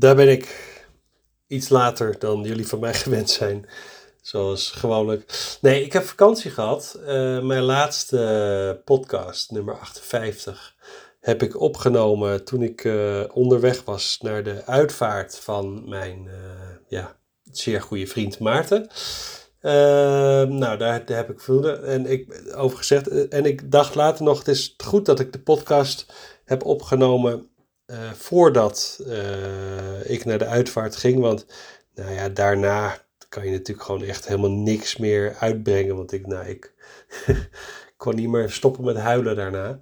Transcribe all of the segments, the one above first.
daar ben ik iets later dan jullie van mij gewend zijn. Zoals gewoonlijk. Nee, ik heb vakantie gehad. Uh, mijn laatste podcast, nummer 58, heb ik opgenomen toen ik uh, onderweg was naar de uitvaart van mijn uh, ja, zeer goede vriend Maarten. nou, daar, daar, heb ik veel en ik, over gezegd. En ik dacht later nog, het is goed dat ik de podcast heb opgenomen voordat ik naar de uitvaart ging. Want nou ja, daarna kan je natuurlijk gewoon echt helemaal niks meer uitbrengen. Want ik, nou, ik kon niet meer stoppen met huilen daarna.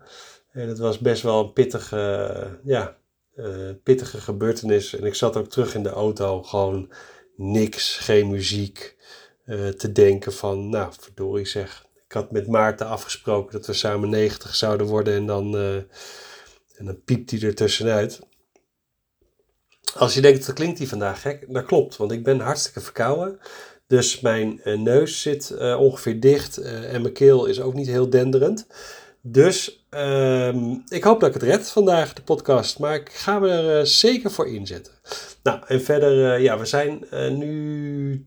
En het was best wel een pittige, ja, uh, pittige gebeurtenis. En ik zat ook terug in de auto, gewoon niks, geen muziek. Te denken van, nou, verdorie zeg. Ik had met Maarten afgesproken dat we samen 90 zouden worden en dan, en dan piept hij er tussenuit. Als je denkt, dat klinkt die vandaag gek, dat klopt, want ik ben hartstikke verkouden. Dus mijn uh, neus zit uh, ongeveer dicht uh, en mijn keel is ook niet heel denderend. Dus ehm, ik hoop dat ik het red vandaag, de podcast. Maar ik ga me er zeker voor inzetten. Nou, en verder, ja, we zijn nu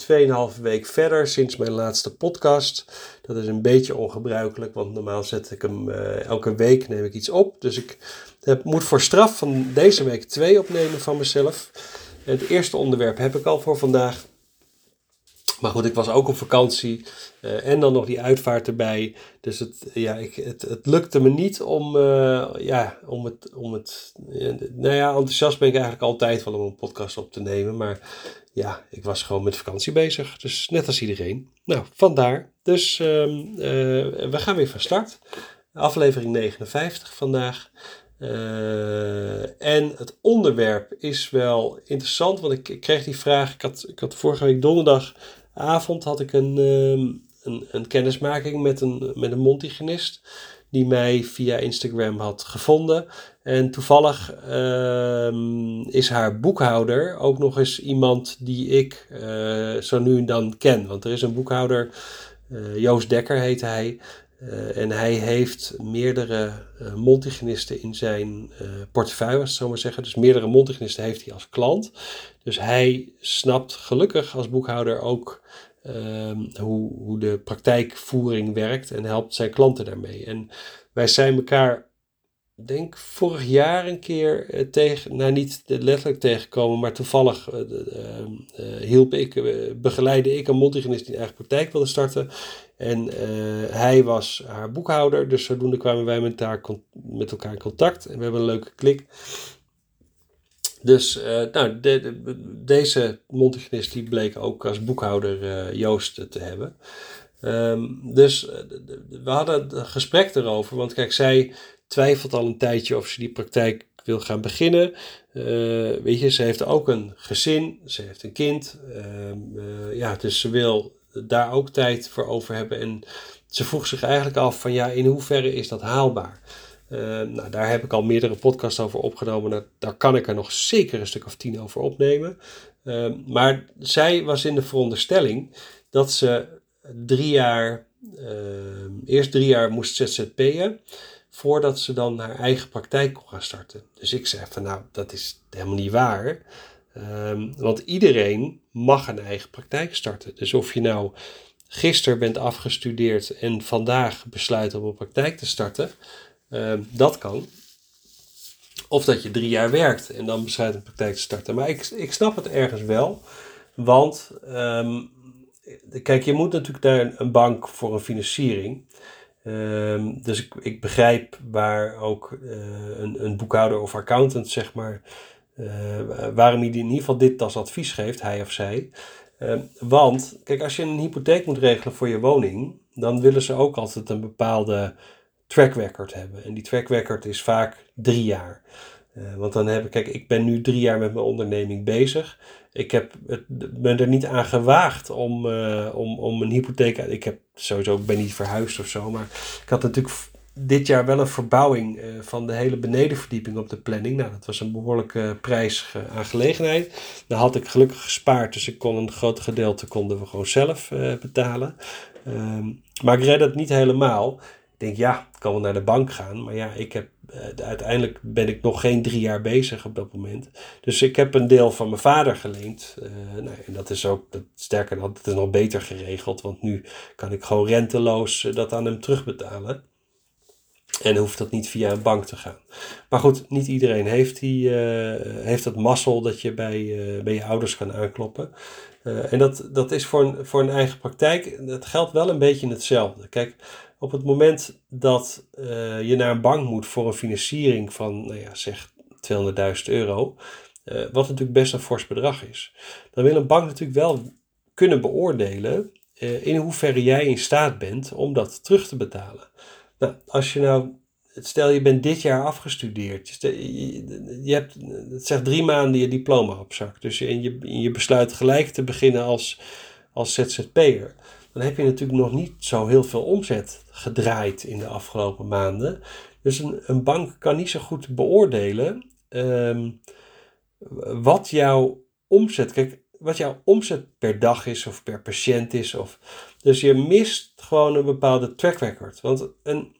2,5 week verder sinds mijn laatste podcast. Dat is een beetje ongebruikelijk, want normaal zet ik hem elke week, neem ik iets op. Dus ik ik moet voor straf van deze week twee opnemen van mezelf. Het eerste onderwerp heb ik al voor vandaag. Maar goed, ik was ook op vakantie uh, en dan nog die uitvaart erbij. Dus het, ja, ik, het, het lukte me niet om, uh, ja, om het. Om het nou ja, enthousiast ben ik eigenlijk altijd wel om een podcast op te nemen. Maar ja, ik was gewoon met vakantie bezig. Dus net als iedereen. Nou, vandaar. Dus uh, we gaan weer van start. Aflevering 59 vandaag. En het onderwerp is wel interessant, want ik, ik, kreeg die vraag. Ik had, ik had vorige week donderdagavond had ik een, um, een, een, kennismaking met een, met een mondhygiënist. Die mij via Instagram had gevonden. En toevallig uh, is haar boekhouder ook nog eens iemand die ik uh, zo nu en dan ken. Want er is een boekhouder, uh, Joost Dekker heet hij. Uh, en hij heeft meerdere uh, in zijn uh, portefeuille, zo maar zeggen. Dus meerdere mondhygiënisten heeft hij als klant. Dus hij snapt gelukkig als boekhouder ook ehm, hoe, hoe de praktijkvoering werkt en helpt zijn klanten daarmee. En wij zijn elkaar denk vorig jaar een keer tegen, nou niet letterlijk tegengekomen, maar toevallig uh, hielp ik, begeleide ik een mondhygiënist die een eigen praktijk wilde starten. En hij was haar boekhouder, dus zodoende kwamen wij met met elkaar in contact en we hebben een leuke klik. Dus nou, de, de, deze mondhygiënist die bleek ook als boekhouder Joost te hebben. Um, dus we hadden een gesprek erover, want kijk, zij twijfelt al een tijdje of ze die praktijk wil gaan beginnen. Weet je, ze heeft ook een gezin, ze heeft een kind. Uh, ja, dus ze wil daar ook tijd voor over hebben. En ze vroeg zich eigenlijk af van ja, in hoeverre is dat haalbaar? Uh, nou, daar heb ik al meerdere podcasts over opgenomen. Daar, kan ik er nog zeker een stuk of tien over opnemen. maar zij was in de veronderstelling dat ze drie jaar, eerst drie jaar moest ZZP'en voordat ze dan haar eigen praktijk kon gaan starten. Dus ik zeg van nou, dat is helemaal niet waar. Um, want iedereen mag een eigen praktijk starten. Dus of je nou gisteren bent afgestudeerd en vandaag besluit om een praktijk te starten, um, dat kan. Of dat je drie jaar werkt en dan besluit een praktijk te starten. Maar ik, ik snap het ergens wel. Want um, kijk, je moet natuurlijk naar een bank voor een financiering. Dus ik, ik begrijp waar ook uh, een, een boekhouder of accountant, zeg maar, waarom hij in ieder geval dit als advies geeft, hij of zij. Uh, want, kijk, als je een hypotheek moet regelen voor je woning, dan willen ze ook altijd een bepaalde track record hebben. En die track record is vaak drie jaar. Uh, want dan heb ik, kijk, ik ben nu drie jaar met mijn onderneming bezig. Ik heb het, ben er niet aan gewaagd om, uh, om, om een hypotheek. Ik heb sowieso ik ben niet verhuisd of zo. Maar ik had natuurlijk dit jaar wel een verbouwing uh, van de hele benedenverdieping op de planning. Nou, dat was een behoorlijke prijs aangelegenheid. Daar had ik gelukkig gespaard, dus ik kon een groot gedeelte konden we gewoon zelf betalen. Um, maar ik red het niet helemaal denk, ja, ik kan wel naar de bank gaan. Maar ja, ik heb, uh, uiteindelijk ben ik nog geen drie jaar bezig op dat moment. Dus ik heb een deel van mijn vader geleend. Nou, en dat is ook, dat, sterker dan, dat is nog beter geregeld. Want nu kan ik gewoon renteloos dat aan hem terugbetalen. En hoeft dat niet via een bank te gaan. Maar goed, niet iedereen heeft, die, uh, heeft dat mazzel dat je bij, uh, bij je ouders kan aankloppen. Uh, en dat, dat is voor een, voor een eigen praktijk, dat geldt wel een beetje hetzelfde. Kijk, op het moment dat je naar een bank moet voor een financiering van, nou ja, zeg 200.000 euro, wat natuurlijk best een fors bedrag is, dan wil een bank natuurlijk wel kunnen beoordelen in hoeverre jij in staat bent om dat terug te betalen. Nou, als je nou, stel je bent dit jaar afgestudeerd, je, hebt, het zegt drie maanden je diploma op zak, dus je, je, je besluit gelijk te beginnen als, als ZZP'er. Dan heb je natuurlijk nog niet zo heel veel omzet gedraaid in de afgelopen maanden. Dus een, een bank kan niet zo goed beoordelen um, wat jouw omzet. Kijk, wat jouw omzet per dag is of per patiënt is. Of, dus je mist gewoon een bepaalde track record. Want een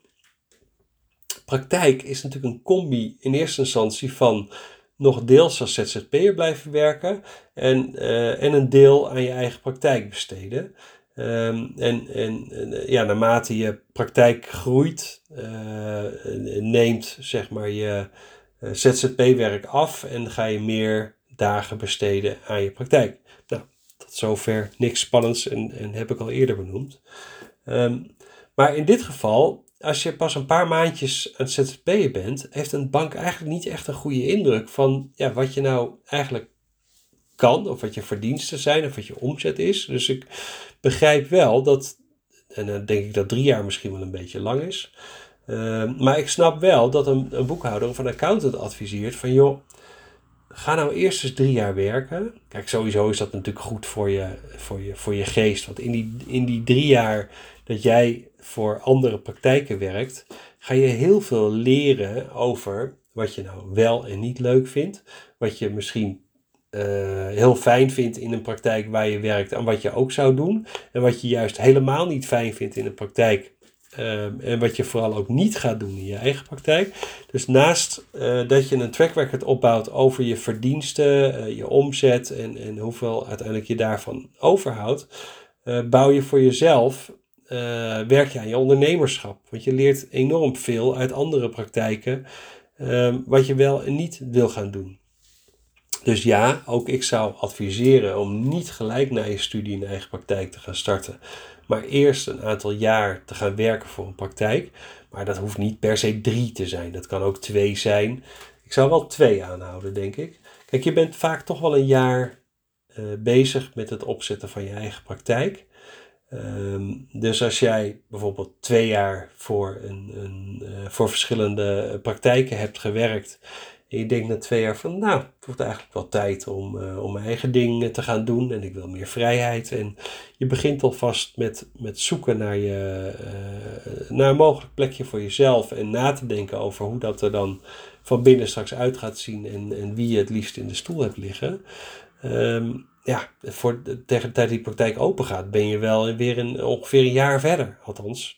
praktijk is natuurlijk een combi in eerste instantie van nog deels als ZZP'er blijven werken en, uh, en een deel aan je eigen praktijk besteden. Um, en, en ja, naarmate je praktijk groeit, uh, neemt zeg maar je ZZP-werk af en ga je meer dagen besteden aan je praktijk. Nou, tot zover niks spannends en, en heb ik al eerder benoemd. Um, maar in dit geval, als je pas een paar maandjes aan het ZZP'en bent, heeft een bank eigenlijk niet echt een goede indruk van ja, wat je nou eigenlijk kan, of wat je verdiensten zijn, of wat je omzet is. Dus ik begrijp wel dat, en dan denk ik dat drie jaar misschien wel een beetje lang is. Uh, maar ik snap wel dat een, een boekhouder of een accountant adviseert van joh, ga nou eerst eens drie jaar werken. Kijk, sowieso is dat natuurlijk goed voor je, voor je, voor je geest. Want in die, in die drie jaar dat jij voor andere praktijken werkt, ga je heel veel leren over wat je nou wel en niet leuk vindt. Wat je misschien uh, heel fijn vindt in een praktijk waar je werkt en wat je ook zou doen. En wat je juist helemaal niet fijn vindt in een praktijk Um, en wat je vooral ook niet gaat doen in je eigen praktijk. Dus naast uh, dat je een track record opbouwt over je verdiensten, uh, je omzet en, en hoeveel uiteindelijk je daarvan overhoudt, uh, bouw je voor jezelf, werk je aan je ondernemerschap. Want je leert enorm veel uit andere praktijken, ehm, wat je wel en niet wil gaan doen. Dus ja, ook ik zou adviseren om niet gelijk na je studie een eigen praktijk te gaan starten maar eerst een aantal jaar te gaan werken voor een praktijk. Maar dat hoeft niet per se drie te zijn. Dat kan ook twee zijn. Ik zou wel twee aanhouden, denk ik. Kijk, je bent vaak toch wel een jaar uh, bezig met het opzetten van je eigen praktijk. Um, dus als jij bijvoorbeeld twee jaar voor, een, een, uh, voor verschillende praktijken hebt gewerkt en je denkt na twee jaar van, nou, het wordt eigenlijk wel tijd om, uh, om mijn eigen ding te gaan doen en ik wil meer vrijheid. En je begint alvast met, met zoeken naar, je, uh, naar een mogelijk plekje voor jezelf en na te denken over hoe dat er dan van binnen straks uit gaat zien en, en wie je het liefst in de stoel hebt liggen. Um, ja, voor tegen de tijd die praktijk open gaat, ben je wel weer een, ongeveer een jaar verder. Althans,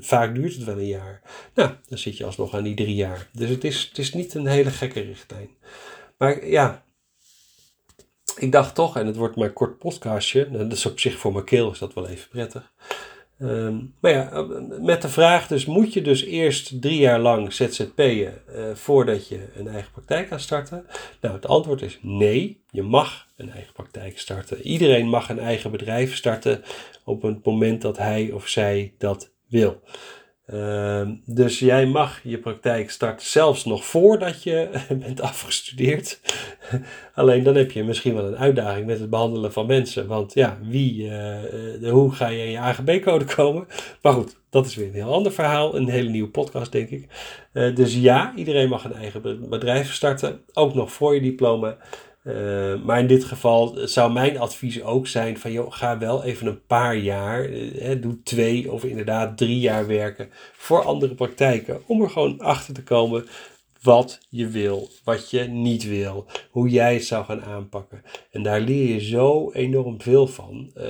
vaak duurt het wel een jaar. Nou, dan zit je alsnog aan die drie jaar. Dus het is, het is niet een hele gekke richtlijn. Maar ja, ik dacht toch, en het wordt een kort podcastje. Nou, dat is op zich voor mijn keel is dat wel even prettig. Um, maar ja, met de vraag dus, moet je dus eerst drie jaar lang ZZP'en uh, voordat je een eigen praktijk gaat starten? Nou, het antwoord is nee, je mag een eigen praktijk starten. Iedereen mag een eigen bedrijf starten op het moment dat hij of zij dat wil. Uh, dus jij mag je praktijk starten zelfs nog voordat je bent afgestudeerd. Alleen dan heb je misschien wel een uitdaging met het behandelen van mensen. Want ja, wie, uh, hoe ga je in je AGB-code komen? Maar goed, dat is weer een heel ander verhaal. Een hele nieuwe podcast, denk ik. Uh, dus ja, iedereen mag een eigen bedrijf starten. Ook nog voor je diploma. Uh, maar in dit geval zou mijn advies ook zijn van joh, ga wel even een paar jaar, uh, doe twee of inderdaad drie jaar werken voor andere praktijken. Om er gewoon achter te komen wat je wil, wat je niet wil, hoe jij het zou gaan aanpakken. En daar leer je zo enorm veel van. Uh,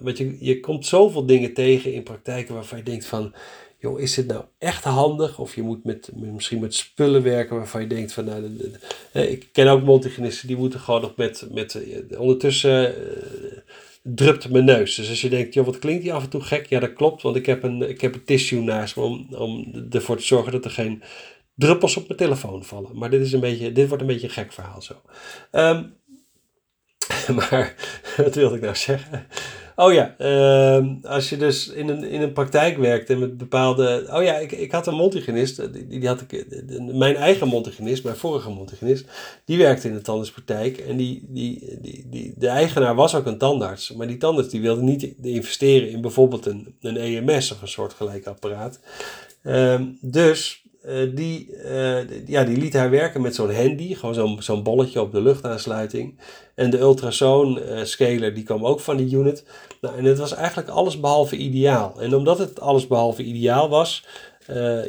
want je, je komt zoveel dingen tegen in praktijken waarvan je denkt van joh, is dit nou echt handig? Of je moet met, misschien met spullen werken waarvan je denkt van, nou, ik ken ook multigenisten die moeten gewoon nog met, met ondertussen drupt mijn neus. Dus als je denkt, joh, wat klinkt die af en toe gek? Ja, dat klopt, want ik heb een, ik heb een tissue naast me om, om ervoor te zorgen dat er geen druppels op mijn telefoon vallen. Maar dit, is een beetje, dit wordt een beetje een gek verhaal zo. Ehm, maar wat wilde ik nou zeggen? Oh ja, ehm, als je dus in een, in een praktijk werkt en met bepaalde. Oh ja, ik, ik had een montigenist, die, die had ik, mijn eigen montigenist, mijn vorige montigenist, die werkte in de tandartspraktijk. En die, die, die, die, de eigenaar was ook een tandarts, maar die tandarts die wilde niet investeren in bijvoorbeeld een, een EMS of een soortgelijk apparaat. Um, dus uh, die, uh, ja, die liet haar werken met zo'n handy, gewoon zo'n bolletje op de luchtaansluiting. En de ultrasoon uh, scaler die kwam ook van die unit. Nou, en het was eigenlijk alles behalve ideaal. En omdat het alles behalve ideaal was,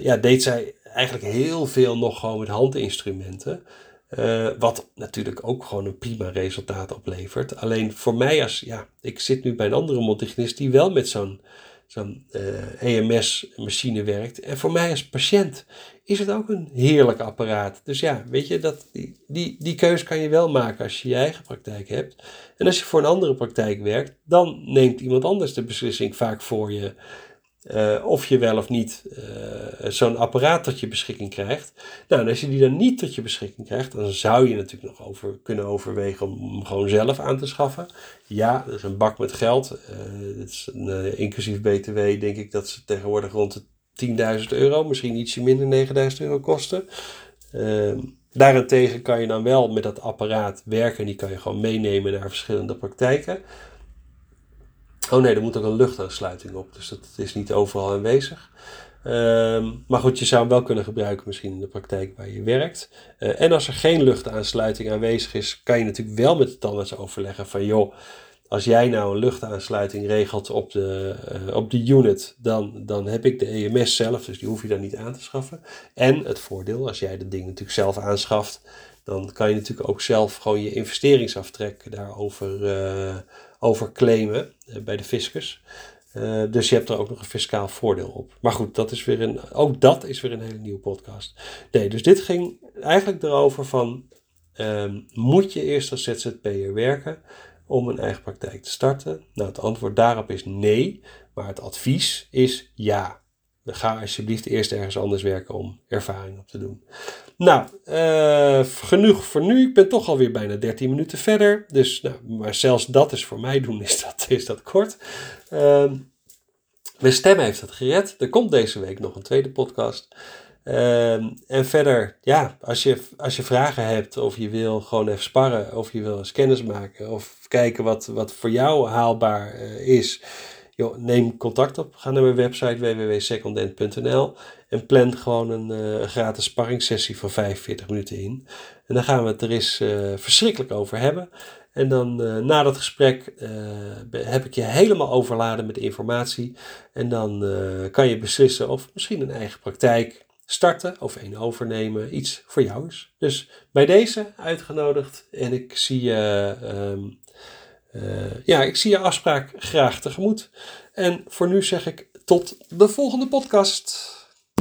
ja, deed zij eigenlijk heel veel nog gewoon met handinstrumenten. wat natuurlijk ook gewoon een prima resultaat oplevert. Alleen voor mij als, ja, ik zit nu bij een andere montignist die wel met zo'n zo'n EMS-machine e werkt. En voor mij als patiënt is het ook een heerlijk apparaat. Dus ja, weet je, dat, die, die, die keuze kan je wel maken als je je eigen praktijk hebt. En als je voor een andere praktijk werkt, dan neemt iemand anders de beslissing vaak voor je. Uh, of je wel of niet uh, zo'n apparaat tot je beschikking krijgt. Nou, en als je die dan niet tot je beschikking krijgt, dan zou je natuurlijk nog over kunnen overwegen om hem gewoon zelf aan te schaffen. Ja, dat is een bak met geld. Uh, is een, inclusief BTW, denk ik dat ze tegenwoordig rond de 10.000 euro, misschien ietsje minder 9.000 euro kosten. Uh, daarentegen kan je dan wel met dat apparaat werken en die kan je gewoon meenemen naar verschillende praktijken. Oh nee, er moet ook een luchtaansluiting op, dus dat is niet overal aanwezig. Uh, maar goed, je zou hem wel kunnen gebruiken misschien in de praktijk waar je werkt. Uh, en als er geen luchtaansluiting aanwezig is, kan je natuurlijk wel met de tandarts overleggen van joh, als jij nou een luchtaansluiting regelt op de, uh, op de unit, dan, dan heb ik de EMS zelf, dus die hoef je dan niet aan te schaffen. En het voordeel, als jij dat ding natuurlijk zelf aanschaft, dan kan je natuurlijk ook zelf gewoon je investeringsaftrek daarover uh, over claimen uh, bij de fiscus. dus je hebt er ook nog een fiscaal voordeel op. Maar goed, dat is weer een, ook dat is weer een hele nieuwe podcast. Nee, dus dit ging eigenlijk erover van, um, moet je eerst als ZZP'er werken? om een eigen praktijk te starten? Nou, het antwoord daarop is nee, maar het advies is ja. Ga alsjeblieft eerst ergens anders werken om ervaring op te doen. Nou, uh, genoeg voor nu. Ik ben toch alweer bijna 13 minuten verder. Dus, nou, maar zelfs dat is voor mij doen, is dat, is dat kort. Uh, mijn stem heeft het gered. Er komt deze week nog een tweede podcast. Ehm, en verder, ja, als je, als je vragen hebt of je wil gewoon even sparren of je wil eens kennis maken of kijken wat, wat voor jou haalbaar uh, is, joh, neem contact op. Ga naar mijn website www.secondent.nl en plan gewoon een uh, gratis sparringssessie van 45 minuten in. En dan gaan we het er eens uh, verschrikkelijk over hebben. En dan na dat gesprek heb ik je helemaal overladen met informatie. En dan kan je beslissen of misschien een eigen praktijk starten of een overnemen iets voor jou is. Dus bij deze uitgenodigd en ik zie je, um, uh, ja, ik zie je afspraak graag tegemoet. En voor nu zeg ik tot de volgende podcast.